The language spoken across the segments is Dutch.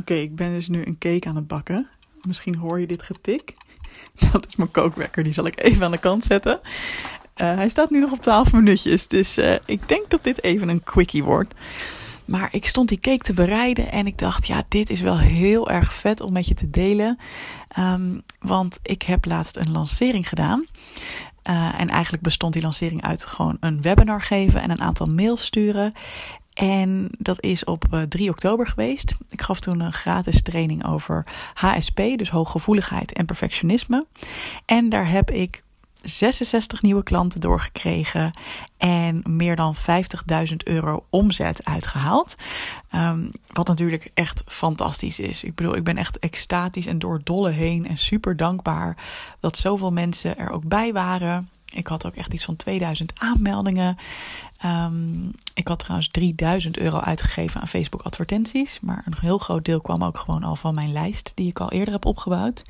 Oké, ik ben dus nu een cake aan het bakken. Misschien hoor je dit getik. Dat is mijn kookwekker, die zal ik even aan de kant zetten. Uh, hij staat nu nog op 12 minuutjes, dus uh, ik denk dat dit even een quickie wordt. Maar ik stond die cake te bereiden en ik dacht, ja, dit is wel heel erg vet om met je te delen. Um, want ik heb laatst een lancering gedaan. Uh, en eigenlijk bestond die lancering uit gewoon een webinar geven en een aantal mails sturen. En dat is op 3 eh, oktober geweest. Ik gaf toen een gratis training over HSP, dus hooggevoeligheid en perfectionisme. En daar heb ik 66 nieuwe klanten doorgekregen en meer dan 50.000 euro omzet uitgehaald. Um, wat natuurlijk echt fantastisch is. Ik bedoel, ik ben echt extatisch en door dolle heen en super dankbaar dat zoveel mensen er ook bij waren. Ik had ook echt iets van 2000 aanmeldingen. Um, ik had trouwens 3000 euro uitgegeven aan Facebook advertenties. Maar een heel groot deel kwam ook gewoon al van mijn lijst die ik al eerder heb opgebouwd.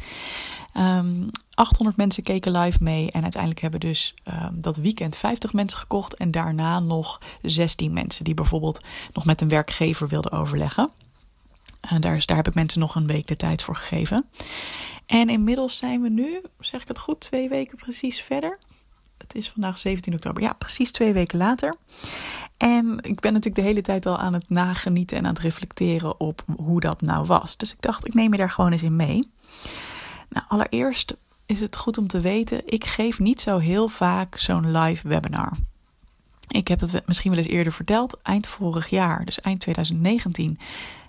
Um, ehm, 800 mensen keken live mee. En uiteindelijk hebben dus um, dat weekend 50 mensen gekocht. En daarna nog 16 mensen die bijvoorbeeld nog met een werkgever wilden overleggen. En daar, daar heb ik mensen nog een week de tijd voor gegeven. En inmiddels zijn we nu, zeg ik het goed, twee weken precies verder. Het is vandaag 17 oktober. Ja, precies twee weken later. En ik ben natuurlijk de hele tijd al aan het nagenieten en aan het reflecteren op hoe dat nou was. Dus ik dacht, ik neem je daar gewoon eens in mee. Nou, allereerst is het goed om te weten, ik geef niet zo heel vaak zo'n live webinar. Ik heb het misschien wel eens eerder verteld. Eind vorig jaar, dus eind 2019,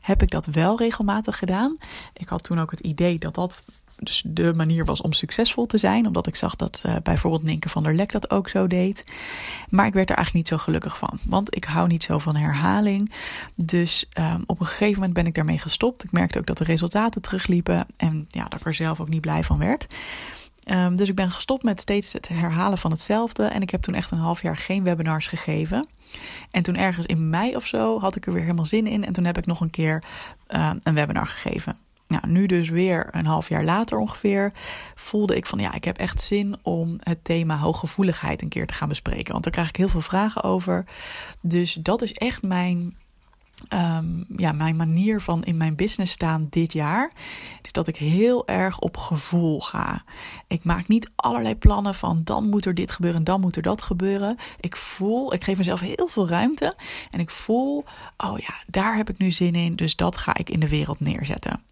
heb ik dat wel regelmatig gedaan. Ik had toen ook het idee dat dat dus de manier was om succesvol te zijn. Omdat ik zag dat uh, bijvoorbeeld Ninke van der Lek dat ook zo deed. Maar ik werd er eigenlijk niet zo gelukkig van. Want ik hou niet zo van herhaling. Dus um, op een gegeven moment ben ik daarmee gestopt. Ik merkte ook dat de resultaten terugliepen. En ja, dat ik er zelf ook niet blij van werd. Um, dus ik ben gestopt met steeds het herhalen van hetzelfde. En ik heb toen echt een half jaar geen webinars gegeven. En toen ergens in mei of zo had ik er weer helemaal zin in. En toen heb ik nog een keer uh, een webinar gegeven. Nou, nu dus weer een half jaar later ongeveer, voelde ik van ja, ik heb echt zin om het thema hooggevoeligheid een keer te gaan bespreken. Want daar krijg ik heel veel vragen over. Dus dat is echt mijn, um, ja, mijn manier van in mijn business staan dit jaar. Is dat ik heel erg op gevoel ga. Ik maak niet allerlei plannen van dan moet er dit gebeuren en dan moet er dat gebeuren. Ik voel, ik geef mezelf heel veel ruimte. En ik voel, oh ja, daar heb ik nu zin in. Dus dat ga ik in de wereld neerzetten.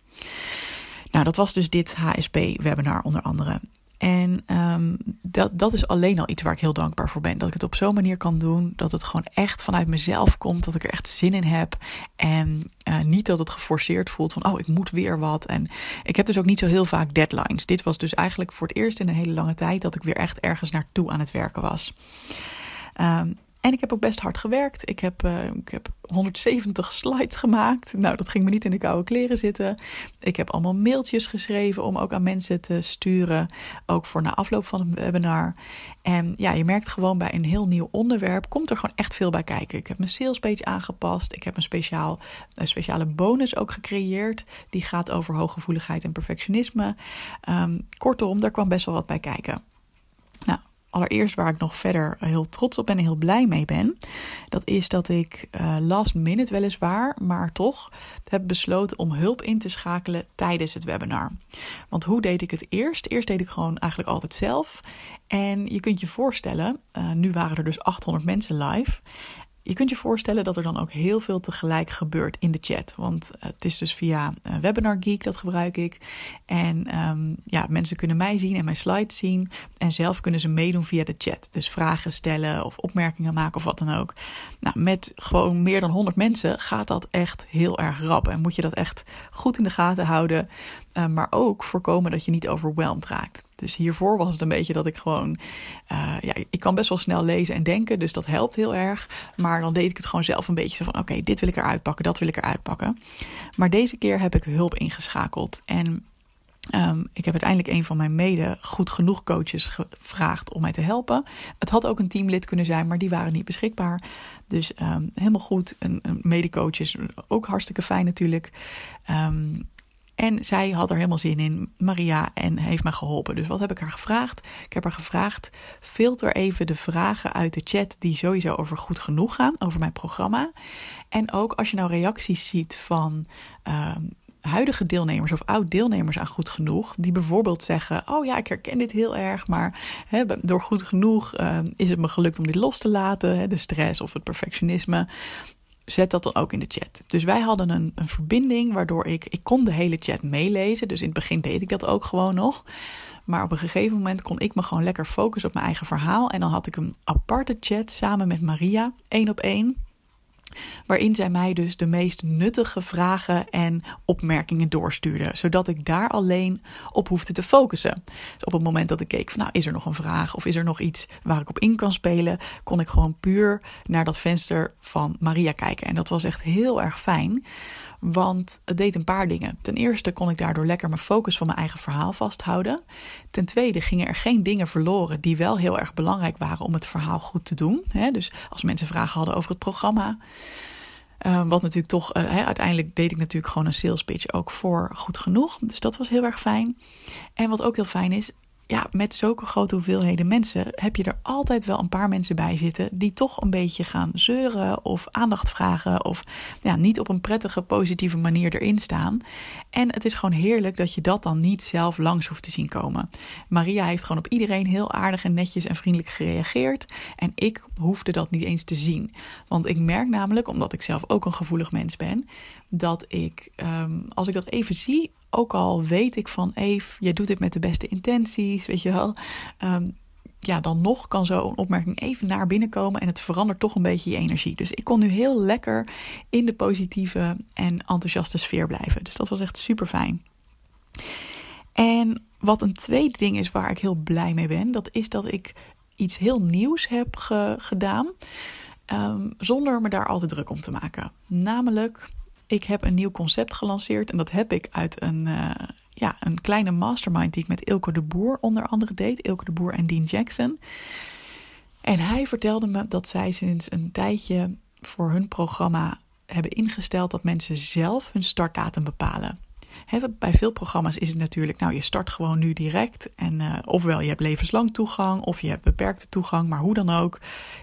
Nou, dat was dus dit HSP-webinar onder andere. En um, dat, dat is alleen al iets waar ik heel dankbaar voor ben. Dat ik het op zo'n manier kan doen. Dat het gewoon echt vanuit mezelf komt. Dat ik er echt zin in heb. En uh, niet dat het geforceerd voelt van, oh, ik moet weer wat. En ik heb dus ook niet zo heel vaak deadlines. Dit was dus eigenlijk voor het eerst in een hele lange tijd dat ik weer echt ergens naartoe aan het werken was. Um, en ik heb ook best hard gewerkt. Ik heb, uh, ik heb 170 slides gemaakt. Nou, dat ging me niet in de koude kleren zitten. Ik heb allemaal mailtjes geschreven om ook aan mensen te sturen. Ook voor na afloop van een webinar. En ja, je merkt gewoon bij een heel nieuw onderwerp komt er gewoon echt veel bij kijken. Ik heb mijn salespage aangepast. Ik heb een, speciaal, een speciale bonus ook gecreëerd. Die gaat over hooggevoeligheid en perfectionisme. Um, kortom, daar kwam best wel wat bij kijken. Nou, allereerst waar ik nog verder heel trots op ben en heel blij mee ben, dat is dat ik uh, last minute weliswaar, maar toch heb besloten om hulp in te schakelen tijdens het webinar. Want hoe deed ik het eerst? Eerst deed ik gewoon eigenlijk altijd zelf. En je kunt je voorstellen, uh, nu waren er dus 800 mensen live. Je kunt je voorstellen dat er dan ook heel veel tegelijk gebeurt in de chat. Want het is dus via Webinar Geek, dat gebruik ik. En ehm, ja, mensen kunnen mij zien en mijn slides zien. En zelf kunnen ze meedoen via de chat. Dus vragen stellen of opmerkingen maken of wat dan ook. Nou, met gewoon meer dan 100 mensen gaat dat echt heel erg rap. En moet je dat echt goed in de gaten houden. Uh, maar ook voorkomen dat je niet overweldigd raakt. Dus hiervoor was het een beetje dat ik gewoon. Uh, ja, ik kan best wel snel lezen en denken, dus dat helpt heel erg. Maar dan deed ik het gewoon zelf een beetje zo van: oké, dit wil ik eruit pakken, dat wil ik eruit pakken. Maar deze keer heb ik hulp ingeschakeld. En Um, ik heb uiteindelijk een van mijn mede goed genoeg coaches gevraagd om mij te helpen. Het had ook een teamlid kunnen zijn, maar die waren niet beschikbaar. Dus um, helemaal goed. Een, een mede-coach is ook hartstikke fijn natuurlijk. Um, en zij had er helemaal zin in, Maria, en heeft me geholpen. Dus wat heb ik haar gevraagd? Ik heb haar gevraagd: filter even de vragen uit de chat die sowieso over goed genoeg gaan, over mijn programma. En ook als je nou reacties ziet van huidige deelnemers of oud-deelnemers aan Goed Genoeg, die bijvoorbeeld zeggen: Oh ja, ik herken dit heel erg, maar door goed genoeg uh, is het me gelukt om dit los te laten, de stress of het perfectionisme. Zet dat dan ook in de chat. Dus wij hadden een, een verbinding waardoor ik, ik kon de hele chat meelezen. Dus in het begin deed ik dat ook gewoon nog. Maar op een gegeven moment kon ik me gewoon lekker focussen op mijn eigen verhaal. En dan had ik een aparte chat samen met Maria, één op één waarin zij mij dus de meest nuttige vragen en opmerkingen doorstuurde, zodat ik daar alleen op hoefde te focussen. Dus op het moment dat ik keek van nou is er nog een vraag of is er nog iets waar ik op in kan spelen, kon ik gewoon puur naar dat venster van Maria kijken en dat was echt heel erg fijn. Want het deed een paar dingen. Ten eerste kon ik daardoor lekker mijn focus van mijn eigen verhaal vasthouden. Ten tweede gingen er geen dingen verloren die wel heel erg belangrijk waren om het verhaal goed te doen. Dus als mensen vragen hadden over het programma. Ehm, wat natuurlijk toch, uh, uiteindelijk deed ik natuurlijk gewoon een sales pitch ook voor goed genoeg. Dus dat was heel erg fijn. En wat ook heel fijn is, ja, met zulke grote hoeveelheden mensen heb je er altijd wel een paar mensen bij zitten die toch een beetje gaan zeuren of aandacht vragen of ja, niet op een prettige, positieve manier erin staan. En het is gewoon heerlijk dat je dat dan niet zelf langs hoeft te zien komen. Maria heeft gewoon op iedereen heel aardig en netjes en vriendelijk gereageerd en ik hoefde dat niet eens te zien. Want ik merk namelijk, omdat ik zelf ook een gevoelig mens ben, dat ik, ehm, als ik dat even zie, ook al weet ik van Eve, jij doet dit met de beste intenties, weet je wel. Ehm, ja, dan nog kan zo'n opmerking even naar binnen komen en het verandert toch een beetje je energie. Dus ik kon nu heel lekker in de positieve en enthousiaste sfeer blijven. Dus dat was echt super fijn. En wat een tweede ding is waar ik heel blij mee ben, dat is dat ik iets heel nieuws heb gedaan. Um, zonder me daar altijd druk om te maken. Namelijk ik heb een nieuw concept gelanceerd en dat heb ik uit een, uh, ja, een kleine mastermind die ik met Ilko de Boer onder andere deed. Ilko de Boer en Dean Jackson. En hij vertelde me dat zij sinds een tijdje voor hun programma hebben ingesteld dat mensen zelf hun startdatum bepalen bij veel programma's is het natuurlijk, nou je start gewoon nu direct. En uh, ofwel je hebt levenslang toegang of je hebt beperkte toegang, maar hoe dan ook.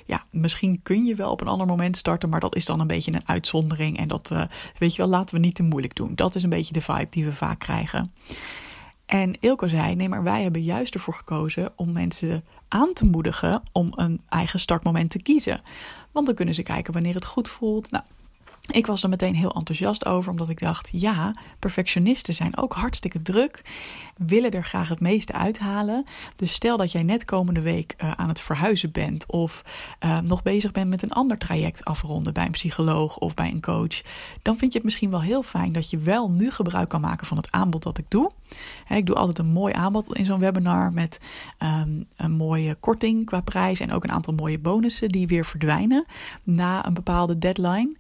Ja, misschien kun je wel op een ander moment starten, maar dat is dan een beetje een uitzondering. En dat, uh, weet je wel, laten we niet te moeilijk doen. Dat is een beetje de vibe die we vaak krijgen. En Ilko zei: nee, maar wij hebben juist ervoor gekozen om mensen aan te moedigen om een eigen startmoment te kiezen. Want dan kunnen ze kijken wanneer het goed voelt. Nou, ik was er meteen heel enthousiast over, omdat ik dacht: ja, perfectionisten zijn ook hartstikke druk, willen er graag het meeste uithalen. Dus stel dat jij net komende week uh, aan het verhuizen bent of uh, nog bezig bent met een ander traject afronden bij een psycholoog of bij een coach, dan vind je het misschien wel heel fijn dat je wel nu gebruik kan maken van het aanbod dat ik doe. ik doe altijd een mooi aanbod in zo'n webinar met um, een mooie korting qua prijs en ook een aantal mooie bonussen die weer verdwijnen na een bepaalde deadline.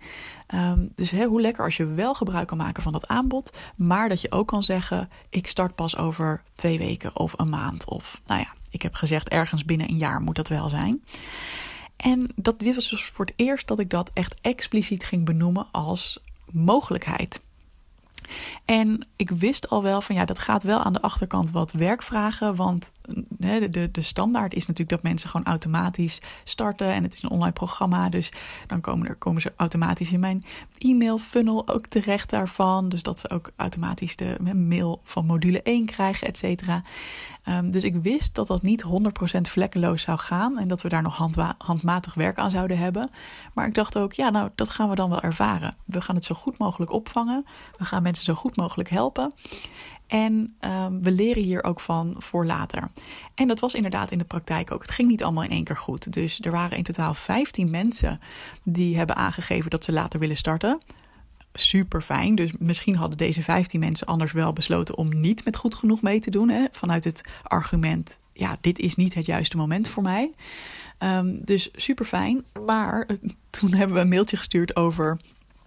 Um, dus hoe lekker als je wel gebruik kan maken van dat aanbod, maar dat je ook kan zeggen: ik start pas over twee weken of een maand. Of nou ja, ik heb gezegd ergens binnen een jaar moet dat wel zijn. En dat, dit was dus voor het eerst dat ik dat echt expliciet ging benoemen als mogelijkheid. En ik wist al wel van ja, dat gaat wel aan de achterkant wat werk vragen. Want de, de, de standaard is natuurlijk dat mensen gewoon automatisch starten. En het is een online programma. Dus dan komen, er, komen ze automatisch in mijn e-mail funnel ook terecht daarvan. Dus dat ze ook automatisch de mail van module 1 krijgen, et cetera. Ehm, dus ik wist dat dat niet 100% vlekkeloos zou gaan en dat we daar nog handmatig werk aan zouden hebben. Maar ik dacht ook, ja, nou, dat gaan we dan wel ervaren. We gaan het zo goed mogelijk opvangen. We gaan mensen zo goed mogelijk helpen. En um, we leren hier ook van voor later. En dat was inderdaad in de praktijk ook. Het ging niet allemaal in één keer goed. Dus er waren in totaal 15 mensen die hebben aangegeven dat ze later willen starten. Super fijn. Dus misschien hadden deze 15 mensen anders wel besloten om niet met goed genoeg mee te doen. Hè? Vanuit het argument: ja, dit is niet het juiste moment voor mij. Um, dus super fijn. Maar eh, toen hebben we een mailtje gestuurd over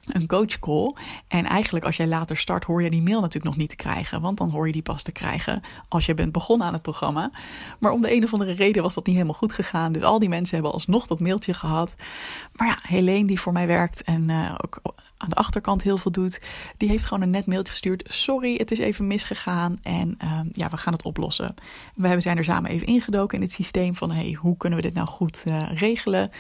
een coachcall. En eigenlijk als jij later start, hoor je die mail natuurlijk nog niet te krijgen. Want dan hoor je die pas te krijgen als je bent begonnen aan het programma. Maar om de een of andere reden was dat niet helemaal goed gegaan. Dus al die mensen hebben alsnog dat mailtje gehad. Maar ja, Helene die voor mij werkt en uh, ook aan de achterkant heel veel doet. Die heeft gewoon een net mailtje gestuurd. Sorry, het is even misgegaan en uh, ja, we gaan het oplossen. We zijn er samen even ingedoken in het systeem van... hey, hoe kunnen we dit nou goed uh, regelen?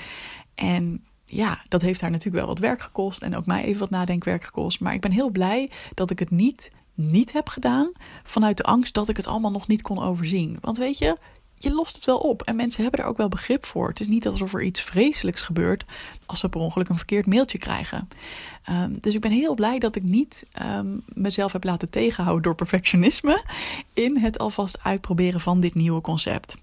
En ja, dat heeft haar natuurlijk wel wat werk gekost en ook mij even wat nadenkwerk gekost. Maar ik ben heel blij dat ik het niet, niet heb gedaan vanuit de angst dat ik het allemaal nog niet kon overzien. Want weet je, je lost het wel op en mensen hebben er ook wel begrip voor. Het is niet alsof er iets vreselijks gebeurt als ze per ongeluk een verkeerd mailtje krijgen. Um, dus ik ben heel blij dat ik niet um, mezelf heb laten tegenhouden door perfectionisme in het alvast uitproberen van dit nieuwe concept.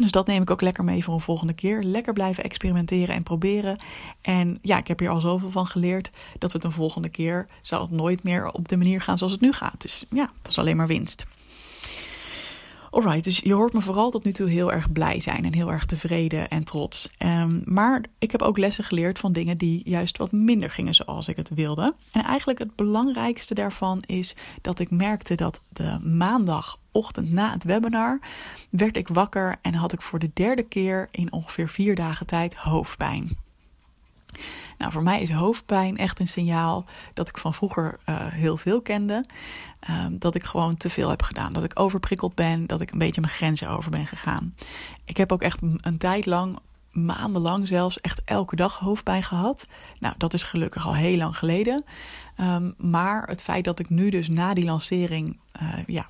Dus dat neem ik ook lekker mee voor een volgende keer. Lekker blijven experimenteren en proberen. En ja, ik heb hier al zoveel van geleerd dat we het een volgende keer zal het nooit meer op de manier gaan zoals het nu gaat. Dus ja, dat is alleen maar winst. Alright, dus je hoort me vooral tot nu toe heel erg blij zijn en heel erg tevreden en trots. Um, maar ik heb ook lessen geleerd van dingen die juist wat minder gingen zoals ik het wilde. En eigenlijk het belangrijkste daarvan is dat ik merkte dat de maandagochtend na het webinar werd ik wakker en had ik voor de derde keer in ongeveer vier dagen tijd hoofdpijn. Nou, voor mij is hoofdpijn echt een signaal dat ik van vroeger uh, heel veel kende. Um, dat ik gewoon te veel heb gedaan. Dat ik overprikkeld ben, dat ik een beetje mijn grenzen over ben gegaan. Ik heb ook echt een tijd lang, maandenlang zelfs, echt elke dag hoofdpijn gehad. Nou, dat is gelukkig al heel lang geleden. Um, maar het feit dat ik nu dus na die lancering uh, ja,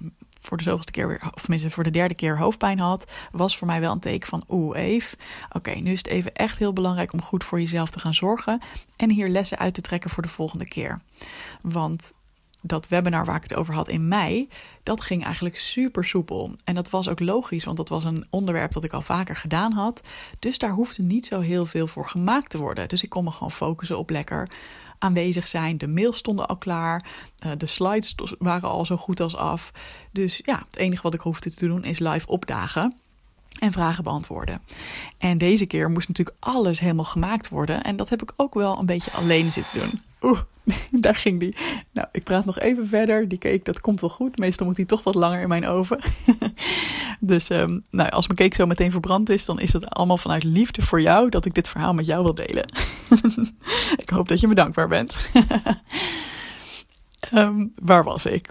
voor de zoveelste keer weer, of tenminste voor de derde keer hoofdpijn had, was voor mij wel een teken van oeh, Eve. Oké, nu is het even echt heel belangrijk om goed voor jezelf te gaan zorgen en hier lessen uit te trekken voor de volgende keer. Want dat webinar waar ik het over had in mei, dat ging eigenlijk super soepel. En dat was ook logisch, want dat was een onderwerp dat ik al vaker gedaan had. Dus daar hoefde niet zo heel veel voor gemaakt te worden. Dus ik kon me gewoon focussen op lekker aanwezig zijn. De mails stonden al klaar. Uh, de slides waren al zo goed als af. Dus ja, het enige wat ik hoefde te doen is live opdagen en vragen beantwoorden. En deze keer moest natuurlijk alles helemaal gemaakt worden. En dat heb ik ook wel een beetje alleen zitten doen. Oeh, daar ging die. Nou, ik praat nog even verder. Die cake, dat komt wel goed. Meestal moet die toch wat langer in mijn oven. dus um, nou, als mijn cake zo meteen verbrand is, dan is dat allemaal vanuit liefde voor jou dat ik dit verhaal met jou wil delen. ik hoop dat je me dankbaar bent. um, waar was ik?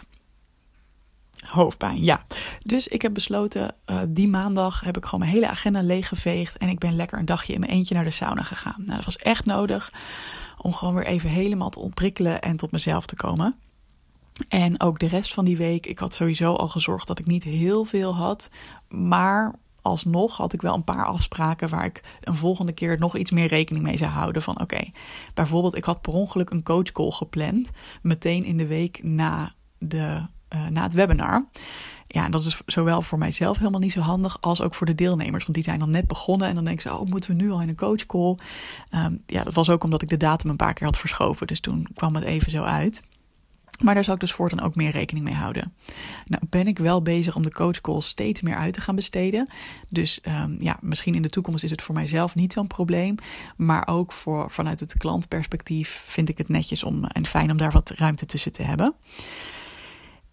hoofdpijn. Ja, dus ik heb besloten, uh, die maandag heb ik gewoon mijn hele agenda leeggeveegd. En ik ben lekker een dagje in mijn eentje naar de sauna gegaan. Nou, dat was echt nodig om gewoon weer even helemaal te ontprikkelen en tot mezelf te komen. En ook de rest van die week, ik had sowieso al gezorgd dat ik niet heel veel had. Maar alsnog had ik wel een paar afspraken waar ik een volgende keer nog iets meer rekening mee zou houden. Van oké, bijvoorbeeld ik had per ongeluk een coachcall gepland. Meteen in de week na de uh, na het webinar. Ja, en dat is zowel voor mijzelf helemaal niet zo handig als ook voor de deelnemers. Want die zijn dan net begonnen en dan denken ze, oh, moeten we nu al in een coachcall? Um, ja, dat was ook omdat ik de datum een paar keer had verschoven. Dus toen kwam het even zo uit. Maar daar zou ik dus voortaan ook meer rekening mee houden. Nou ben ik wel bezig om de coachcall steeds meer uit te gaan besteden. Dus um, ja, misschien in de toekomst is het voor mijzelf niet zo'n probleem. Maar ook voor, vanuit het klantperspectief vind ik het netjes om, en fijn om daar wat ruimte tussen te hebben.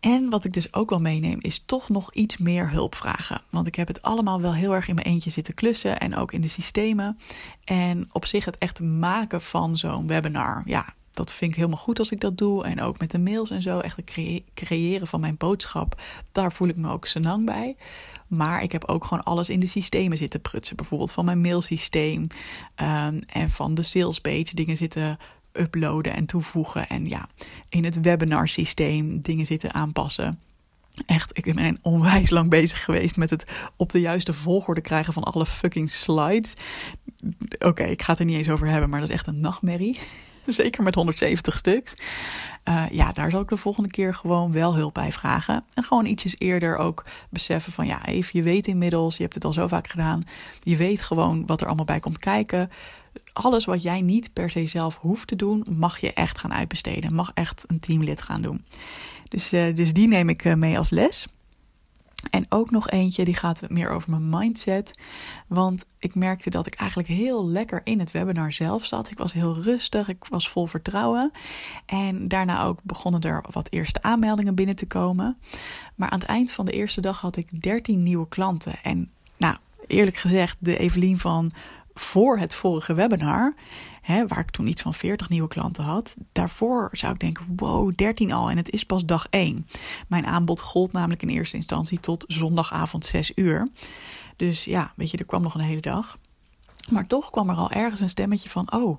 En wat ik dus ook wel meeneem, is toch nog iets meer hulp vragen. Want ik heb het allemaal wel heel erg in mijn eentje zitten klussen en ook in de systemen. En op zich het echt maken van zo'n webinar, ja, dat vind ik helemaal goed als ik dat doe. En ook met de mails en zo, echt het creëren van mijn boodschap, daar voel ik me ook senang bij. Maar ik heb ook gewoon alles in de systemen zitten prutsen. Bijvoorbeeld van mijn mailsysteem um, en van de salespage dingen zitten uploaden en toevoegen. En ja, in het webinar systeem dingen zitten aanpassen. Echt, ik ben onwijs lang bezig geweest met het op de juiste volgorde krijgen van alle fucking slides. Oké, ik ga het er niet eens over hebben, maar dat is echt een nachtmerrie. Zeker met 170 stuks. Uh, ja, daar zal ik de volgende keer gewoon wel hulp bij vragen. En gewoon ietsjes eerder ook beseffen van ja, even, je weet inmiddels, je hebt het al zo vaak gedaan. Je weet gewoon wat er allemaal bij komt kijken. Alles wat jij niet per se zelf hoeft te doen, mag je echt gaan uitbesteden. Mag echt een teamlid gaan doen. Dus, uh, dus die neem ik uh, mee als les. En ook nog eentje, die gaat meer over mijn mindset. Want ik merkte dat ik eigenlijk heel lekker in het webinar zelf zat. Ik was heel rustig, ik was vol vertrouwen. En daarna ook begonnen er wat eerste aanmeldingen binnen te komen. Maar aan het eind van de eerste dag had ik 13 nieuwe klanten. En nou, eerlijk gezegd, de Evelien van voor het vorige webinar hè, waar ik toen iets van 40 nieuwe klanten had. Daarvoor zou ik denken, wow, 13 al en het is pas dag 1. Mijn aanbod gold namelijk in eerste instantie tot zondagavond 6 uur. Dus ja, weet je, er kwam nog een hele dag. Maar toch kwam er al ergens een stemmetje van, oh,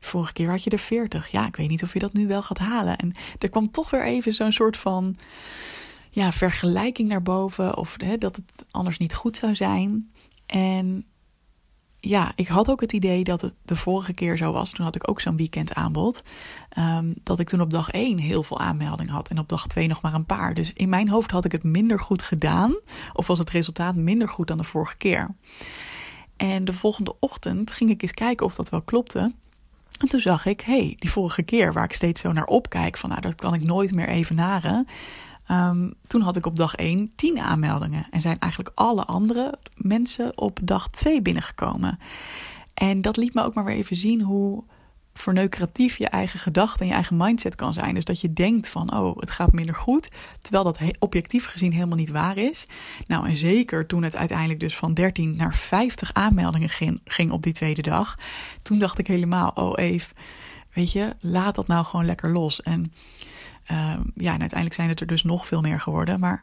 vorige keer had je er 40. Ja, ik weet niet of je dat nu wel gaat halen. En er kwam toch weer even zo'n soort van ja, vergelijking naar boven. Of hè, dat het anders niet goed zou zijn. En ja, ik had ook het idee dat het de vorige keer zo was. Toen had ik ook zo'n weekend aanbod. Um, dat ik toen op dag 1 heel veel aanmeldingen had. En op dag 2 nog maar een paar. Dus in mijn hoofd had ik het minder goed gedaan. Of was het resultaat minder goed dan de vorige keer. En de volgende ochtend ging ik eens kijken of dat wel klopte. En toen zag ik, hé, hey, die vorige keer waar ik steeds zo naar opkijk. Van nou, dat kan ik nooit meer evenaren. Um, toen had ik op dag 1 10 aanmeldingen. En zijn eigenlijk alle andere mensen op dag 2 binnengekomen. En dat liet me ook maar weer even zien hoe verneukeratief je eigen gedachten en je eigen mindset kan zijn. Dus dat je denkt van, oh, het gaat minder goed. Terwijl dat objectief gezien helemaal niet waar is. Nou, en zeker toen het uiteindelijk dus van 13 naar 50 aanmeldingen ging, op die tweede dag. Toen dacht ik helemaal, oh Eve, weet je, laat dat nou gewoon lekker los. En Ehm, ja, en uiteindelijk zijn het er dus nog veel meer geworden. Maar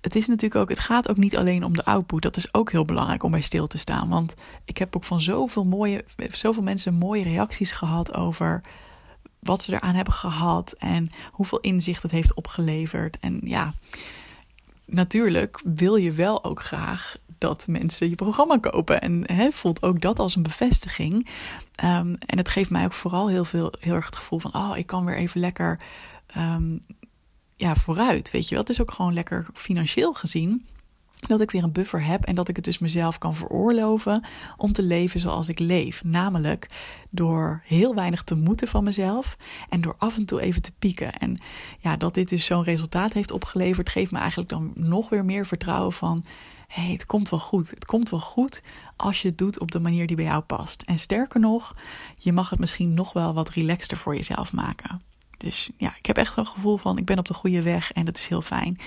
het is natuurlijk ook, het gaat ook niet alleen om de output. Dat is ook heel belangrijk om bij stil te staan. Want ik heb ook van zoveel mooie, zoveel mensen mooie reacties gehad over wat ze eraan hebben gehad en hoeveel inzicht het heeft opgeleverd. En ja, natuurlijk wil je wel ook graag dat mensen je programma kopen. En voelt ook dat als een bevestiging. Um, en het geeft mij ook vooral heel veel, heel erg het gevoel van: oh, ik kan weer even lekker um, ja, vooruit. Weet je wel, het is ook gewoon lekker financieel gezien. Dat ik weer een buffer heb en dat ik het dus mezelf kan veroorloven om te leven zoals ik leef. Namelijk door heel weinig te moeten van mezelf en door af en toe even te pieken. En ja, dat dit dus zo'n resultaat heeft opgeleverd, geeft me eigenlijk dan nog weer meer vertrouwen van hey, het komt wel goed. Het komt wel goed als je het doet op de manier die bij jou past. En sterker nog, je mag het misschien nog wel wat relaxter voor jezelf maken. Dus ja, ik heb echt een gevoel van ik ben op de goede weg en dat is heel fijn.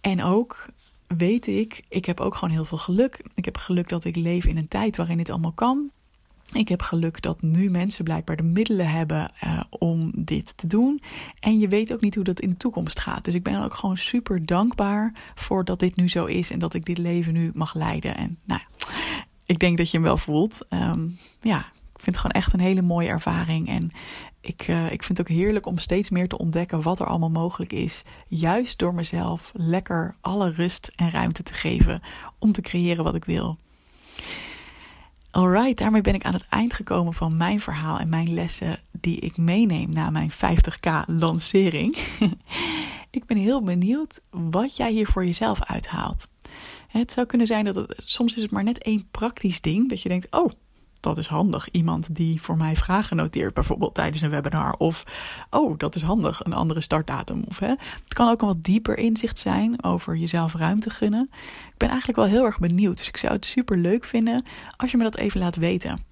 En ook weet ik, ik heb ook gewoon heel veel geluk. Ik heb geluk dat ik leef in een tijd waarin dit allemaal kan. Ik heb geluk dat nu mensen blijkbaar de middelen hebben uh, om dit te doen. En je weet ook niet hoe dat in de toekomst gaat. Dus ik ben ook gewoon super dankbaar voor dat dit nu zo is en dat ik dit leven nu mag leiden. En nou ja, ik denk dat je hem wel voelt. Um, ja, vind het gewoon echt een hele mooie ervaring. En ik, uh, ik vind het ook heerlijk om steeds meer te ontdekken wat er allemaal mogelijk is. Juist door mezelf lekker alle rust en ruimte te geven om te creëren wat ik wil. Alright, daarmee ben ik aan het eind gekomen van mijn verhaal en mijn lessen die ik meeneem na mijn 50k lancering. ik ben heel benieuwd wat jij hier voor jezelf uithaalt. Het zou kunnen zijn dat het, soms is het maar net één praktisch ding dat je denkt: oh, dat is handig. Iemand die voor mij vragen noteert, bijvoorbeeld tijdens een webinar. Of, oh, dat is handig, een andere startdatum. Of, hè. Het kan ook een wat dieper inzicht zijn over jezelf ruimte gunnen. Ik ben eigenlijk wel heel erg benieuwd. Dus ik zou het super leuk vinden als je me dat even laat weten.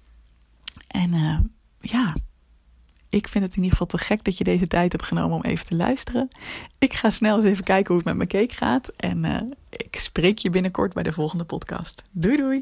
En uh, ja, ik vind het in ieder geval te gek dat je deze tijd hebt genomen om even te luisteren. Ik ga snel eens even kijken hoe het met mijn cake gaat. En uh, ik spreek je binnenkort bij de volgende podcast. Doei doei!